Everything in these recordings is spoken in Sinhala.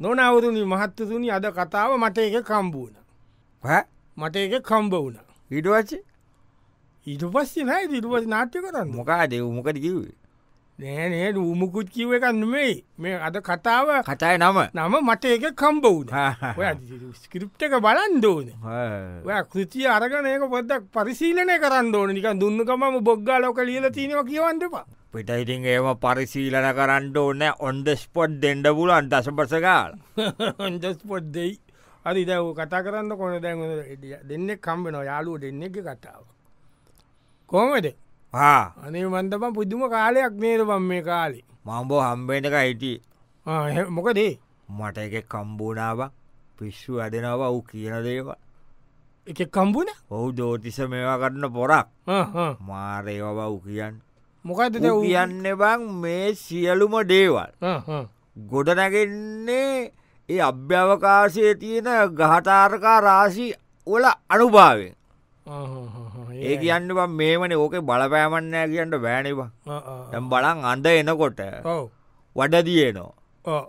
නොනවරුණි මහත්තතුනි අද කතාව මට එක කම්බූන මට එක කම්බ වුණ. ඉටවච්ච ඊට පස්සේ නෑ දිරුවස් නාට්‍ය කරන්න. මොකා දෙව් මොකට කිවේ නෑනේ උමුකුත් කිව එකන්නෙමයි මේ අද කතාව කටයි නම? නම මට එක කම්බ වුණ. ස්කරිප්ට එක බලන් දෝන ඔය කෘතිය අරගන ඒක පොද්දක් පරිශීලනය කරන්න ඕන. නික දුන්නකමම බොග්ගා ලෝක ලියල තිනව කියවන්නපා පිටයිතින් ඒම පරිශීලන කරන්න ඕන්න ඔන්ඩ ස්පොට් දෙඩ පුලන් දසපසකාල ොන්දස් පොඩ් දෙයි. අරි දැව කතා කරන්න කොන දැන් දෙන්නෙක් කම්බෙන යාලුව දෙන්න එක කතාව. කොමද අනේ වන්දම පුදුම කාලයක් නේද බම් මේ කාලේ? මම්බෝ හම්බේනක හිටිය මොකදේ මට එක කම්බූනාව පිස්සු අදෙනව වූ කියන දේවා එක කම්බුණ ඔහු දෝතිස මේවා කරන්න පොරක්. මාරේව බව් කියන්න මොකද කියන්න බං මේ සියලුම දේවල්. ගොඩනැගෙන්නේ ඒ අභ්‍යවකාශය තියෙන ගහතාරකා රාශි වල අනුභාවෙන් ඒ කියන්න බම් මේමන ඕක බලපෑමන්නෑ කියන්න බෑනිවා ඇම් බලන් අන්ද එනකොට වඩදියනෝ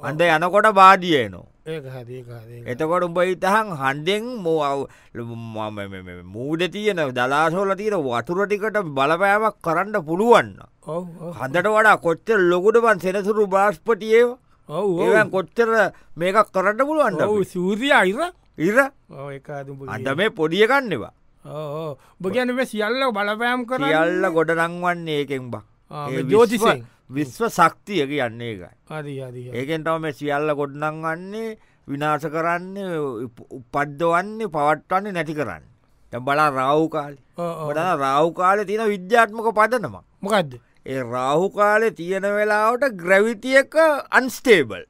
අන්ද යනකොට බාදියනෝ එතකොට උඹ ඉතහන් හන්ඩෙන් මෝව මූඩ තියන දලාසෝල තියෙන වතුරටිකට බලපෑමක් කරන්න පුළුවන්න හඳට වඩා කොච්චර ලොකුට පන් සෙනසුරු බාස්පටියව ඒවන් කොච්චර මේකක් කරන්න පුළුවන්ට සූරිය අයිර ඉර? අද මේ පොඩියකන්නවා බගැන සියල්ල බලපෑම් කර යල්ල ගොඩනංවන්නේ ඒකෙන් බා. ජෝතිසෙන් විශ්ව ශක්තිය කියන්නේ එකයි ඒකෙන් තම මේ සියල්ල ගොඩනංවන්නේ විනාශ කරන්න උපද්දවන්නේ පවට්වන්නේ නැති කරන්න. බලා රාව්කාල බඩ රාව්කාල තියෙන විද්‍යාත්මක පදනම. මොකක්ද ඒ රාහුකාලෙ තියෙන වෙලාවට ග්‍රැවිතියක අන්ස්ටේබල්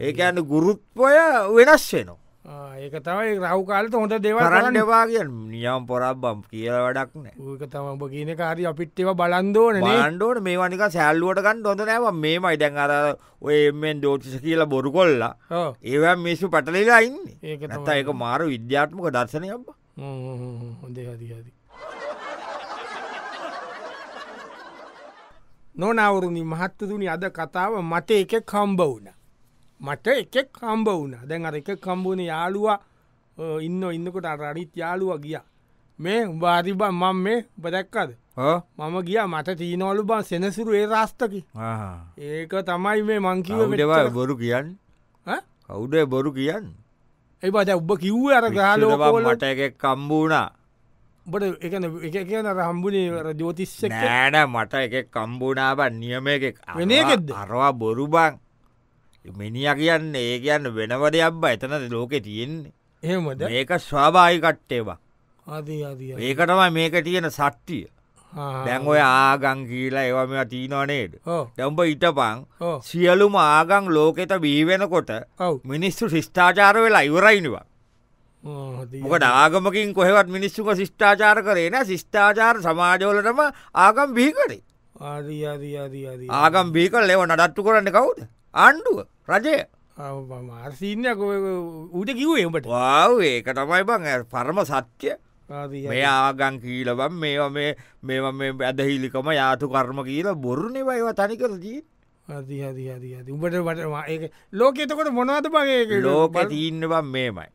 ඒඇන්න ගුරුත්පොය වෙනස් වෙනවා ඒක තමයි රව්කාලට හොඳ දෙව කරන්න එවා කිය නියම් පොරක් බම් කියල වැඩක් නෑ. ඒක තම ඔබ කියන කාරි අපිට්ටව බලන්දෝන ආණ්ඩෝට මේ වනික සැල්ලුවටකන් හොඳ නෑව මේමයි දැන් අර ඔය එමෙන් දෝතිස කියලා බොරු කොල්ලා. ඒව මිස්සු පටලිලා ඉන්න. ඒක නත ඒක මාර විද්‍යාත්මක දර්ශනය ඔබ හොඳ හදි හදි නොනවරුණි මහත්තතුනි අද කතාව මට එක කම්බ වුණ මට එකෙක් කම්බ වුණ. දැන් අර එක කම්බුණ යාළුවා ඉන්න ඉන්නකොට අරනිත් යාළුව ගිය. මේ උබාරිබන් මං මේ බදැක්කද මම ගිය මට තිීනවලු බන් සෙනසුරු ඒ රාස්තකි. ඒක තමයි මේ මංකිව දෙවා බොරු කියන්න? කවුඩේ බොරු කියන්න? ඒ බද උබ කිව්ව අර ගාලෝමට එක කම්බූනා බට එකන එක කියන රම්බුණේ ජෝතිස්ස නෑන මට එක කම්බුණාව නියම එක වෙනකෙද අරවා බොරුබං මිනිිය කියන්න ඒ කියන්න වෙනවද අබ්බ එතනද ලෝකෙ තියෙන්නේ. එහෙමද? ඒක ස්වාභායි කට්ටේවා ඒකටම මේක තියෙන සට්ටිය දැන් ඔය ආගං කියලා ඒව මෙ තිීනවනේද දැම්ඹ ඉටපං සියලුම ආගං ලෝකෙත බීවෙනකොට මිනිස්සු ශිෂ්ඨාචාර වෙලා ඉවරයිනවා මොකට ආගමකින් කොහෙවත් මිනිස්සුක ශිෂ්ඨාචාර කරේන ශිෂ්ඨාචාර සමාජෝලටම ආගම් බිහිකරේ ආගම් බිහිකල් ලෙව නඩත්තු කරන්න කවුද ආණ්ඩුව රජය. මාර්සිීනයක් ඌට කිව් එමට වාව් ඒක තමයි බං පරම සත්‍යය මේ ආගං කීලබම් මේවා මේ මේවා මේ ඇදහිලිකම යාතු කර්ම කියල බොරුණේ වයිව තනි කරජී උඹට වට ලෝක එතකොට මොනවද බගේ ලෝක තිීන්නවා මේමයි.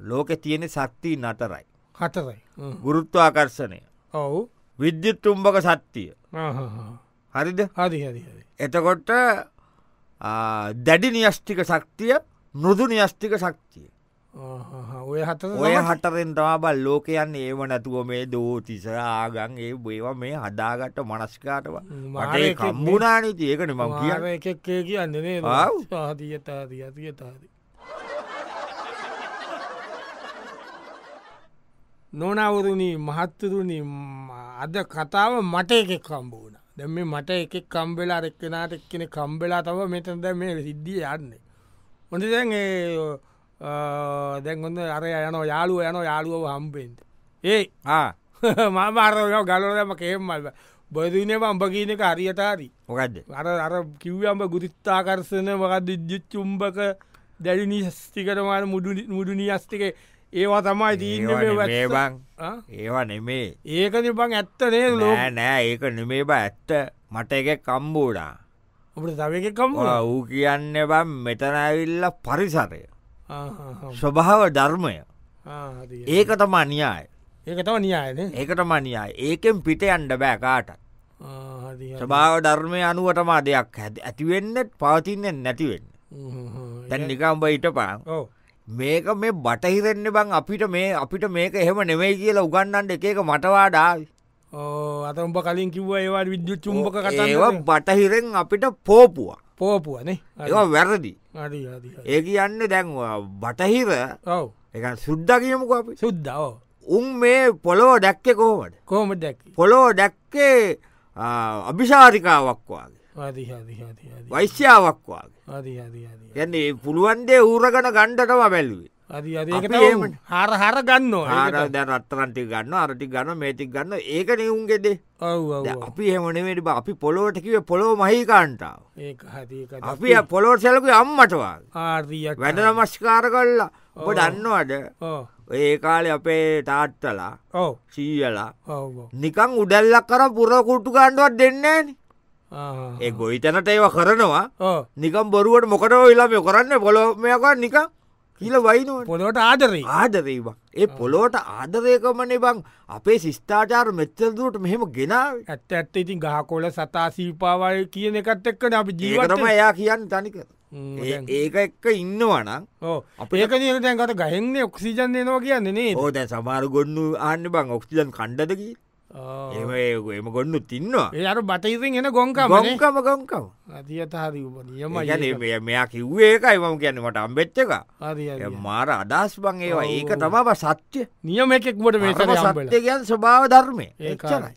ලෝක තියෙන ශක්තිී නතරයි. හතරයි. ගුරුත්වාකර්ශනය ඔවු. විද්‍යුත්තුම්ඹක සත්තිය හරිද? හරි හරි. එතකොට දැඩි නිියස්්ටික ශක්තිය මෘදු නිියස්්ටික ශක්තිය. ඔය හත ඔය හටරෙන් තමාබල් ලෝකයන් ඒව නැතුව මේ දෝතිස ආගන් ඒ බේවා මේ හදාගට මනස්කාටව. මට කම්බුණනානීති ඒකන මං කිය එකක්කේ කියන්නේ. ආතියතාදී අතියතාදී නොනවරුණි මහත්තරුණි අද කතාව මට එකෙක් කම්බෝන දැම මට එකෙක් කම්බෙලා එක්කෙනට එක්කෙන කම්බෙලා තව මෙතද මේ සිද්ධිය යන්නේ. හොඳ දැන් දැන් හොඳ අර යන යාළුව යන යාළුවව හම්බෙන්ට ඒ මාමාරය ගලොදම කේම්මල්ව බොදනේ අම්ඹ කියනක හරියටාරි මොකක්ද අර අර කිව්වම්ඹ ගුරිත්තාකර්සන වකද විද්‍යුච්චුම්භක දැඩි නිස්තිකරමාන මුඩු මුඩුනි අස්තික ඒවා තමයි දීන්න බං. ඒවා නෙමේ. ඒකන බං ඇත්තනේ ලෝ නෑ ඒක නෙමේ බ ඇත්ත. මට එක කම්බෝඩා අපට තවකකම් ඌ කියන්න බම් මෙතනැවිල්ල පරිසරය. ස්වභාව ධර්මය. ඒක තම අනියාය ඒක තම නියායන ඒකටම අනියාය ඒකෙන් පිට අන්ඩ බෑ කාට ස්වභාව ධර්මය අනුවටමා දෙයක් ඇතිවෙන්නත් පවතින්නෙන් නැතිවෙන්න තැන් නිකම්බ ඉට පාන් මේක මේ බටහිරෙන්න්න බං අපිට මේ අපිට මේක එහෙම නෙමෙයි කියලා උගන්නන්ට එක එක මටවාඩාව අත උඹ කලින් කිව්ව ඒවා විද්‍යුත් චුම්භක ඒවා බටහිරෙන් අපිට පෝපුවා. පෝපුවනේ ඒවා වැරදි. ඒ කියන්න දැන්වා බටහිර ඔව. එක සුද්ද කියමුක අපි. සුද්දාව උන් මේ පොළොව දැක්කෙ කොහොමට කෝම දැක්කි? පොළොව දැක්කේ අභිශාරිකාවක් වගේ වෛශ්‍යාවක් වගේ. යන්නේ පුළුවන්දේ ඌරගන ගණ්ඩටම බැල්ලුවේ ඒක හර හර ගන්න ආර දැ රත්තරන්ටි ගන්න අරටි ගන්න මේතික් ගන්න ඒක නිවුන්ගෙද අපි එමනවට බ. අපි පොලෝට කිව පොලෝ මහිකාන්ටාව අපි පොලෝට සැලක අම්මටවා වැඩ නමස්කාර කල්ලා ඔබ දන්නවාට ඒ කාලෙ අපේ තාත්තලා සීයලා නිකං උඩැල්ලක් කර පුරකුට්ටු ගණ්ඩුවත් දෙන්නේන ඒ ගොයිතැනට ඒව කරනවා. නිකම් බොරුවට මොකට ඉලාම කරන්න? පොලොමයක නික කියල වයිනුවට පොලොට ආදරී. ආදරේ බං. ඒ පොලෝට ආදරයකමනේ බං. අපේ සිස්ථාචාර මෙච්චරදුවට මෙහෙම ගෙනාව. ඇත්ත ඇත්ත ඉතින් ගහකොල සතා සීපාවය කියන එකත් එක්කන අපි ජීවතම එයා කියන්න තනික ඒක එක්ක ඉන්නවනම් ඕ අපේ ඒක නියටැන්කට ගහෙන්නේ ඔක්සිජන් දෙනවා කියන්නේ ඕ දැ සමාර ගොන්නු ආන්න බං ඔක්සිජන් කණ්ඩදකි එම එම ගොන්නු තින්නවා ඒ අර බටයිසින් එන ගොංකම ගොංකම ගොංකම අතියතහරි නියම ගැන මෙයා කිව්වේ ඒකයි මම කියන්න. මට අම්බෙච්ච එක. මාර අදස් බං ඒවා. ඒක තම සත්‍ය. නියම එකෙක්මට මේ සත්‍ය ගැන් ස්වභාව ධර්මය. ඒ ඒක හරි.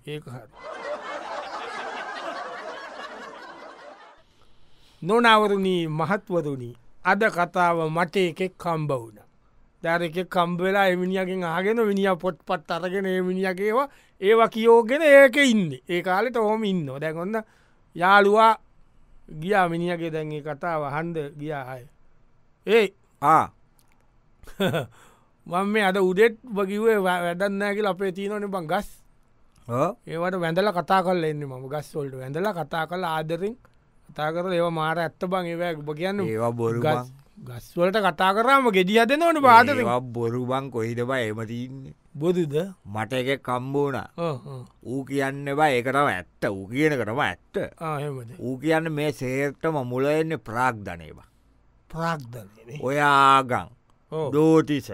නොනවරුණී මහත්වරුණී අද කතාව මට එකෙක් කම්බ දැර එක කම්බවෙලා එමිනිියගෙන් ආගෙන විනිිය පොට් පත් අරගෙන එමිනිියගේවා ඒවා කියෝගෙන ඒක ඉන්න. ඒ කාලෙට හොම ඉන්න දැකොන්න යාළුවා ගියා මිනිියගේ දැන්ගේ කතාව හන්ද ගියාය ඒ ආ. මං මේ අද උඩෙත් වකිවේ වැඩන්නෑකිල අපේ තියනන බං ගස්. ඒවට වැඳල කතා කල එන්න ම ගස්වොල්ට වැඳල කතා කල ආදරින් කතා කර ඒව මාර ඇත්ත බං. ඒවැ ඔබ කියන්න ඒවා බොරු ගස් ගස්වලට කතා කරම ගෙඩිය දෙනවන බාද ඒවා බොරු බං කොහිද බ එමතින්නේ බොදුද? මට එක කම්බෝන ඌ කියන්න බා ඒකටම ඇත්ත. ඌ කියන කරම ඇත්ත. ඌ කියන්න මේ සේර්ටම මුලවෙන්න ප්‍රාග්ධනයවා ප්‍රාග්ධන ඔයාගං. දෝතිස.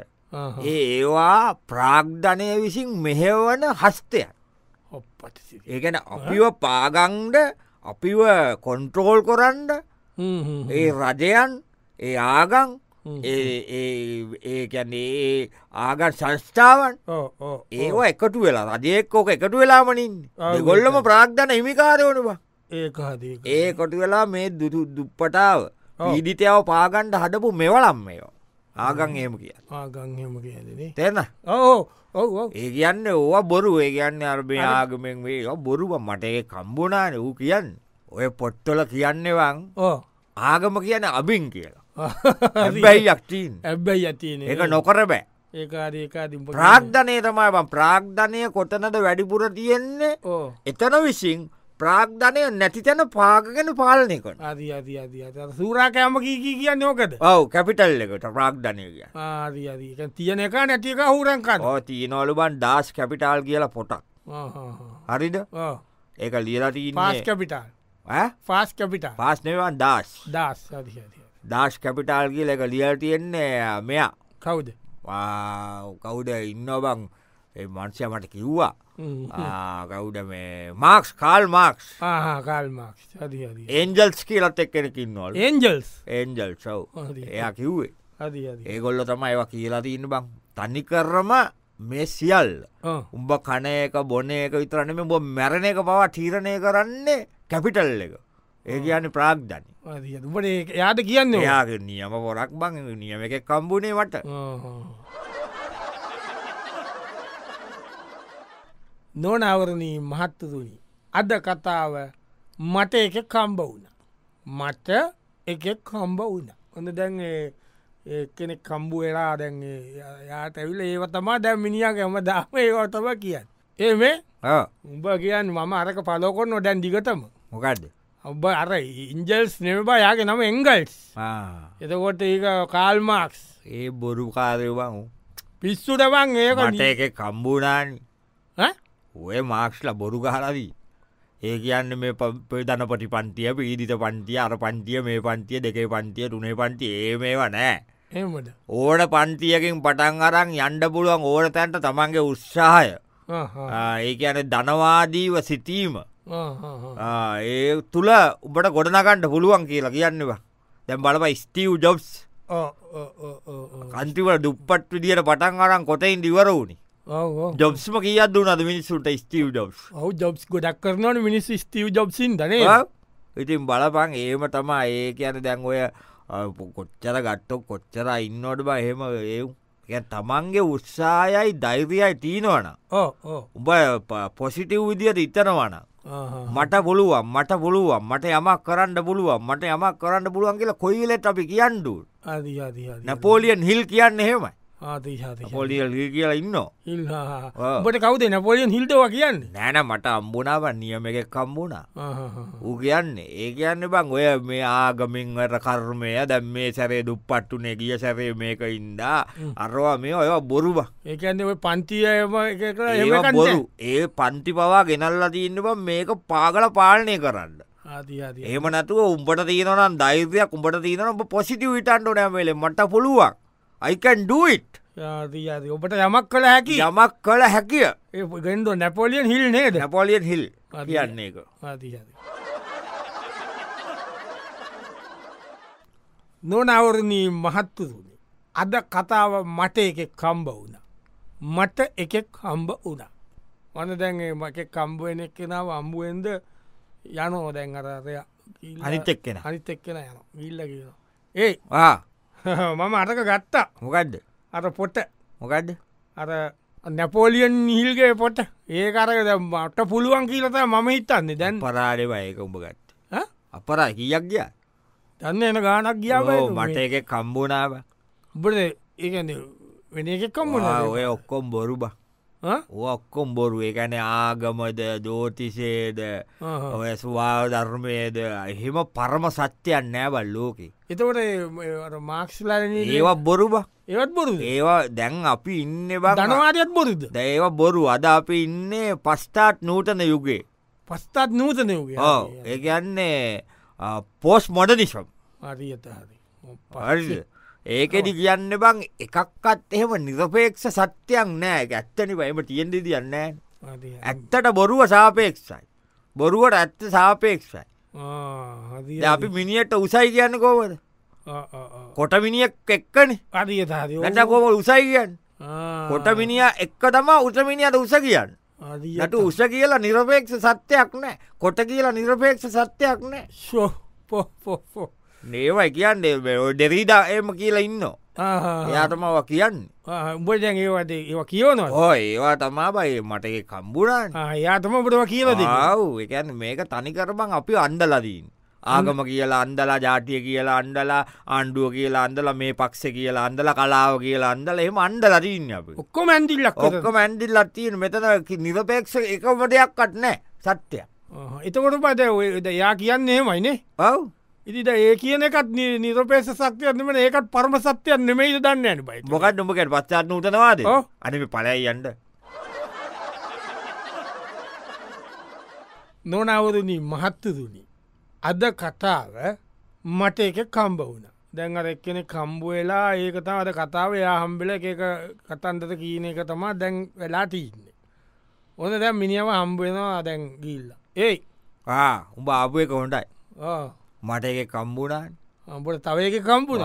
ඒවා ප්‍රාග්ධනය විසින් මෙහෙවන ඔප්පට ඒගැන අපිව පාගංඩ අපිව කොන්ට්‍රෝල් කොරන්ඩ ඒ රජයන් ඒ ආගං ඒකැන්නේ ඒ ආගන් සංස්ථාවන් ඒවා එකතු වෙලා රජයෙක් ඕක එකතු වෙලාමනින් ගොල්ලම ප්‍රාග්ධන හිමිකාරයවනවා ඒ කොටු වෙලා මේ දුතු දුප්පටාව පීඩිතයාව පාගණ්ඩ හඩපු මෙවලම් මේෝ ආගං ඒම කිය ආගංහෙම කියදනේ තෙන්න ඕ ඔව ඒ කියන්න ඕවා බොරු. ඒ කියන්න අර්භය ආගමෙන් වේ බොරුව මට ඒ කම්බුණාන වූ කියන්න ඔය පොට්ටොල කියන්නවන් ආගම කියන අබින් කියලා හැබැයි යක්ටීන් ඇබ්බැයි ඇතින ඒක නොකර බෑ. ප්‍රාග්ධනය තමයි ප්‍රාග්ධනය කොතනද වැඩිපුර තියෙන්නේ? එතන විසින් ප්‍රාග්ධනය නැති තැන පාගගෙන පාලනය කොට සූරාකෑම කී කියන්න ඕකද? ඔව කැපිටල් එකට ප්‍රාග්ධනය කිය තියෙන එක නැතික හුරන්කන්න ඕ තියනොලු බන් ඩාස් කැපිටාල් කියලා පොටක්. හරිද? ඒක ලියලට පාස් කැපිටල් ෆාස් කැපිටා පාස්නවන් ඩාස් දස් අදී දාශ් කැපිටාල් කියල එක ලියල් තියෙන්නේ මෙයා. කවුද? කවුද ඉන්න බං? මංසය මට කිව්වා. කවුද මේ? මාක්ස් කාල් මාක්ස් කාල්මක් අදී අදී ඒන්ජල්ස් කියලත් එක්කෙනකින්නවල් ඒන්ජල්ස් ඒන්ජල් සව් එයා කිව්වේ. ඒගොල්ල තම ඒවා කියලා තින්න බං. තනි කරම මේ සියල් උඹ කන එක බොන එක විතරනම බො මැරණ එක පවා තීරණය කරන්නේ කැපිටල් එක ඒ කියන්න ප්‍රාග්ධනි. උඹට යාට කියන්න එයාගේ නියම පොරක් බං නියම එක කම්බුණේ වට නොනවරණී මහත්තතුනි අද කතාව මට එක කම්බ වුණ. මට එකෙක් කම්බ වුණ. ඔන්න දැන් කෙනෙක් කම්බු වෙලා දැන් යාට ඇවිල ඒව තමා දැම් මිනිියගම දාම ඒවතම කියන්න. ඒ මේ උඹ කියන්න මම අරක පලොකොන්න දැන් දිගතම මොකක්ද ඔබ අර ඉන්ජල්ස් නෙමබා යාගේ නම එංගල්ස්. එතකොට ඒක කාල්මාක්ස් ඒ බොරු කාරයවන් පිස්සුටවන් ඒක මට එක කම්බුනානි ඔය මාක්ස්ල බොරු ගහලදී. ඒ කියන්න මේ පදන පටි පන්තිය පීදිත පන්තිය අර පන්තිය මේ පන්තිය දෙකේ පන්තිය තුනේ පන්ති ඒ මේවා නෑ. ඕන පන්තියකින් පටන් අරන් යන්ඩ පුළුවන් ඕන තැන්ට තමන්ගේ උත්සාහය. ඒ කියන ධනවාදීව සිතීම ඒ තුළ උබට ගොඩනකන්ට පුළුවන් කියලා කියන්නවා දැම් බලප ස්ටීව් ජොබ්ස් කන්තිවට දුප්පත් විදිට පටන් අරන් කොටයින් දිවර වුණි? ජොබ්ස්ම කියත් දුනද මිනිස්සුට ස්ටීව් ජොබ්ස් ඔව ජොබ්ස් ගොඩක් කරනවන මිනිස් ස්ටීව් ජොබ්සින් දන ඉතින් බලපන් ඒම තමා ඒ කියන දැන් ඔය කොච්චර ගට්ටොක් කොච්චර ඉන්නවට බ එහෙම ඒ තමන්ගේ උත්සායයි දෛරයයි තිීනවන උඹ පොසිටව් විදියට ඉතනවන මට පුළුවන් මට පුළුවන් මට යමක් කරන්න පුළුවන් මට යමක් කරන්න පුළුවන් කියලා කොයිලෙට අපි කියන්ඩු නැපෝලියන් හිල් කියන්න එහෙමයි පොලියල් කියලා ඉන්න? බට කවද නැපොලියන් හිල්ටවා කියන්න? නෑන මට අම්බුණාව නියම එක කම්බුණා ඌ කියන්නේ ඒ කියන්න බං ඔය මේ ආගමින්වට කර්මය දැම් මේ සැරේ දුප්පට්ටුනේ ගිය සැරේ මේක ඉන්දා අරවා මේ ඔය බොරුබ ඒකන්න ඔය පන්තියම බොරු. ඒ පන්ති පවා ගෙනල්ලා තියන්න බ මේක පාගල පාලනය කරන්න. ඒම නැතුව උඹට තියනනම් දෛර්යක් උඹට තියන ඔබ පොසිටිව විටන්ඩ නෑමේලේ මට පුළුවන් අයිකන් ඩුයිට් ඔබට යමක් කළ හැකි. යමක් කළ හැකිය. ගෙන්ද නැපොලියන් හිල් නේද? නැපොලියන් හිල් කියන්නේ එක නොනවරණී මහත්තුරුණි අද කතාව මට එකෙක් කම්බ වුණ. මට එකෙක් හම්බ වුණ. වන දැන්ගේ මක කම්බුවෙන එක්කෙනාව අම්බුවෙන්ද යනෝ දැන් අරරය අනිත් එක්කෙන. අනිත් එක්කෙන යන ගිල්ල කියන ඒ මම අටක ගත්තා. මොකක්ද අර පොට. මොකක්ද අර නැපෝලියන් නිල්ගේ පොට. ඒකරක මට පුළුවන් කියලත මම හිතන්නේ. දැන් පරාඩවා ඒක උඹ ගත්ත. අපරා කියක් ගිය? දන්න එන ගානක් ගියාව මට එක කම්බුණාව උබට ඒ වෙන එකක්කම්බුණ ඔය ඔක්කොම් බොරුබ ඔක්කොම් බොරු. එකන ආගමද දෝතිසේද ඔය ස්වා ධර්මයද එහෙම පරම සත්‍යයන් නෑබල් ලෝක. එතකොට මාක්ස්ලන ඒවත් බොරුබ ඒවත් බොරු ඒවා දැන් අපි ඉන්න බ. ධනවාදයත් බොරුද? ඒව බොරු. අද අපි ඉන්නේ පස්ථාත් නූතන යුගේ පස්ථාත් නූතන යුගේ ඒගන්නේ පෝස් මොඩනිශම් අරියත හරි ඒකෙදි කියන්න බං එකක්කත් එහෙම නිරපේක්ෂ සත්‍යයක් නෑ. ඇත්තනි බයිම තියෙන්ද දියන්න ඇත්තට බොරුව සාපේක්ෂයි. බොරුවට ඇත්ත සාපේක්ෂයි. අපි මිනිියට උසයි කියන්න කෝවද කොට මිනිියක් එක්කන. නැට කෝම උසයි කියන්න? කොට මිනිිය එක්ක තමා උසමිනිියට උස කියන්න. යට උස කියලා නිරපේක්ෂ සත්‍යයක් නෑ. කොට කියලා නිරපේක්ෂ සත්‍යයක් නෑ. ශෝ පො නේවයි කියන්නේ ඩෙරීඩා එම කියලා ඉන්න. එයාතමව කියන්න. උඹජැන් ඒවට ඒවා කියවනවා ඕ ඒවා තමා බයි. මට එක කම්බුණන් යාතම බටව කියලද ආව් එකැන් මේක තනිකරබං අපි අන්ඩලදීන් ආගම කියලා අන්දලා ජාතිය කියලා අන්ඩලා ආණ්ඩුව කියලා අන්දල මේ පක්ෂ කියලා අන්දල කලාව කියලා අන්දල එම අන්ඩ ලදීන්න අප. ඔක්කො මැන්දිල්ලක් ඔක්ක මැන්දිල් ලත්තිීන මෙතන නිරපේක්ෂ එකම දෙයක්කට නෑ සත්‍යය. එතකොට ඔයද යා කියන්නේ මයිනේ ඔව් ඉතිට ඒ කියන එකත් නිරපේස සත්‍යයන්නම ඒකත් පරම සත්‍යයන් නෙමෙයි දන්න න බයි මොකත් නොමකට පච්චාත් නූතනවාද? අනිම පලයි යන්ඩ නොනවරණී මහත්තතුනි අද කතාව මට එක කම්බ වුණ. දැන් අර එක්කෙන කම්බු වෙලා ඒකතම අද කතාව. යා හම්බෙල එක කතන්දත කියන එක තමා දැන් වෙලා තිීන්නේ. ඕන දැන් මිනිියව හම්බුවෙනවා දැන් ගිල්ල ඒ උඹ ආපුය කොහොටයි මට එක කම්බුණන් අඹට තව එක කම්පුණ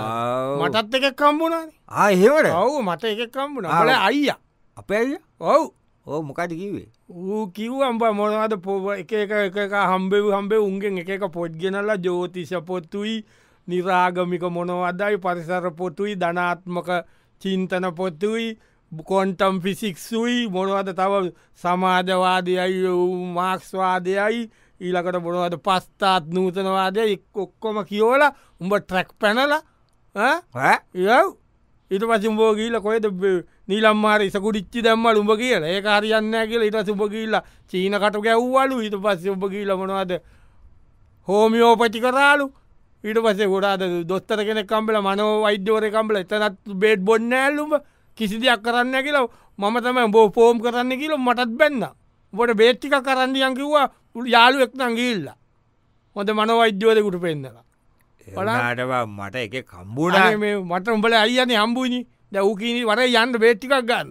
මටත් එක කම්බුණන ආහෙවට ඔවු මට එක කම්බුණ අල අයිය. අප ඇය ඔව්. ඕ මොකද කිවේ ඌ කිව් අම්බ මොනවද පොව එක එක එක හම්බෙව හම්බේ උන්ගෙන් එක එක පොඩ්ගෙනල්ලා ජෝතිෂ පොත්තුයි නිරාගමික මොනවදයි පරිසර පොතුයි ධනාත්මක චින්තන පොත්තුයි කොන්ටම් ෆිසික්සුයි මොනවද තව සමාජවාදයයි මාක්ස්වාදයයි ඊලකට මොනවද පස්ථාත් නූතනවාදය ඔක්කොම කියෝල උඹ ට්‍රැක් පැනල යව් ඉට පසිම්බෝ ගීල කොයද නීලම්මාර ඉසකුඩිච්චි දැම්මල උඹ කියල. ඒ කාරයන්න කියල ඉට සුප කියල්ල චීනකට ගැව්වලු. ඊට පස්ස උඹ කියීල මොනවාද? හෝමියෝපති කරාලු. ඊට පසේ ගොඩාද දොස්තර කෙන කම්බල මනෝ වෛද්‍යවර කම්බල එතනත් බේඩ් බොන්න ඇල්ලුම කිසි දෙයක් කරන්න කියලව මම තම බෝ පෝම් කරන්න කියල මටත් බැන්න බොට බේට්ටික කරන්දියන් කිව්වා යාලු එක්නං ගිල්ලා හොඳ මනවෛද්‍යවරකුට පෙන්න්නලා පලාටවා මට එක කම්බුණ මට උඹල අයියන හම්බුණනි දැවකීනි වර යන්න බේට්ටිකක් ගන්න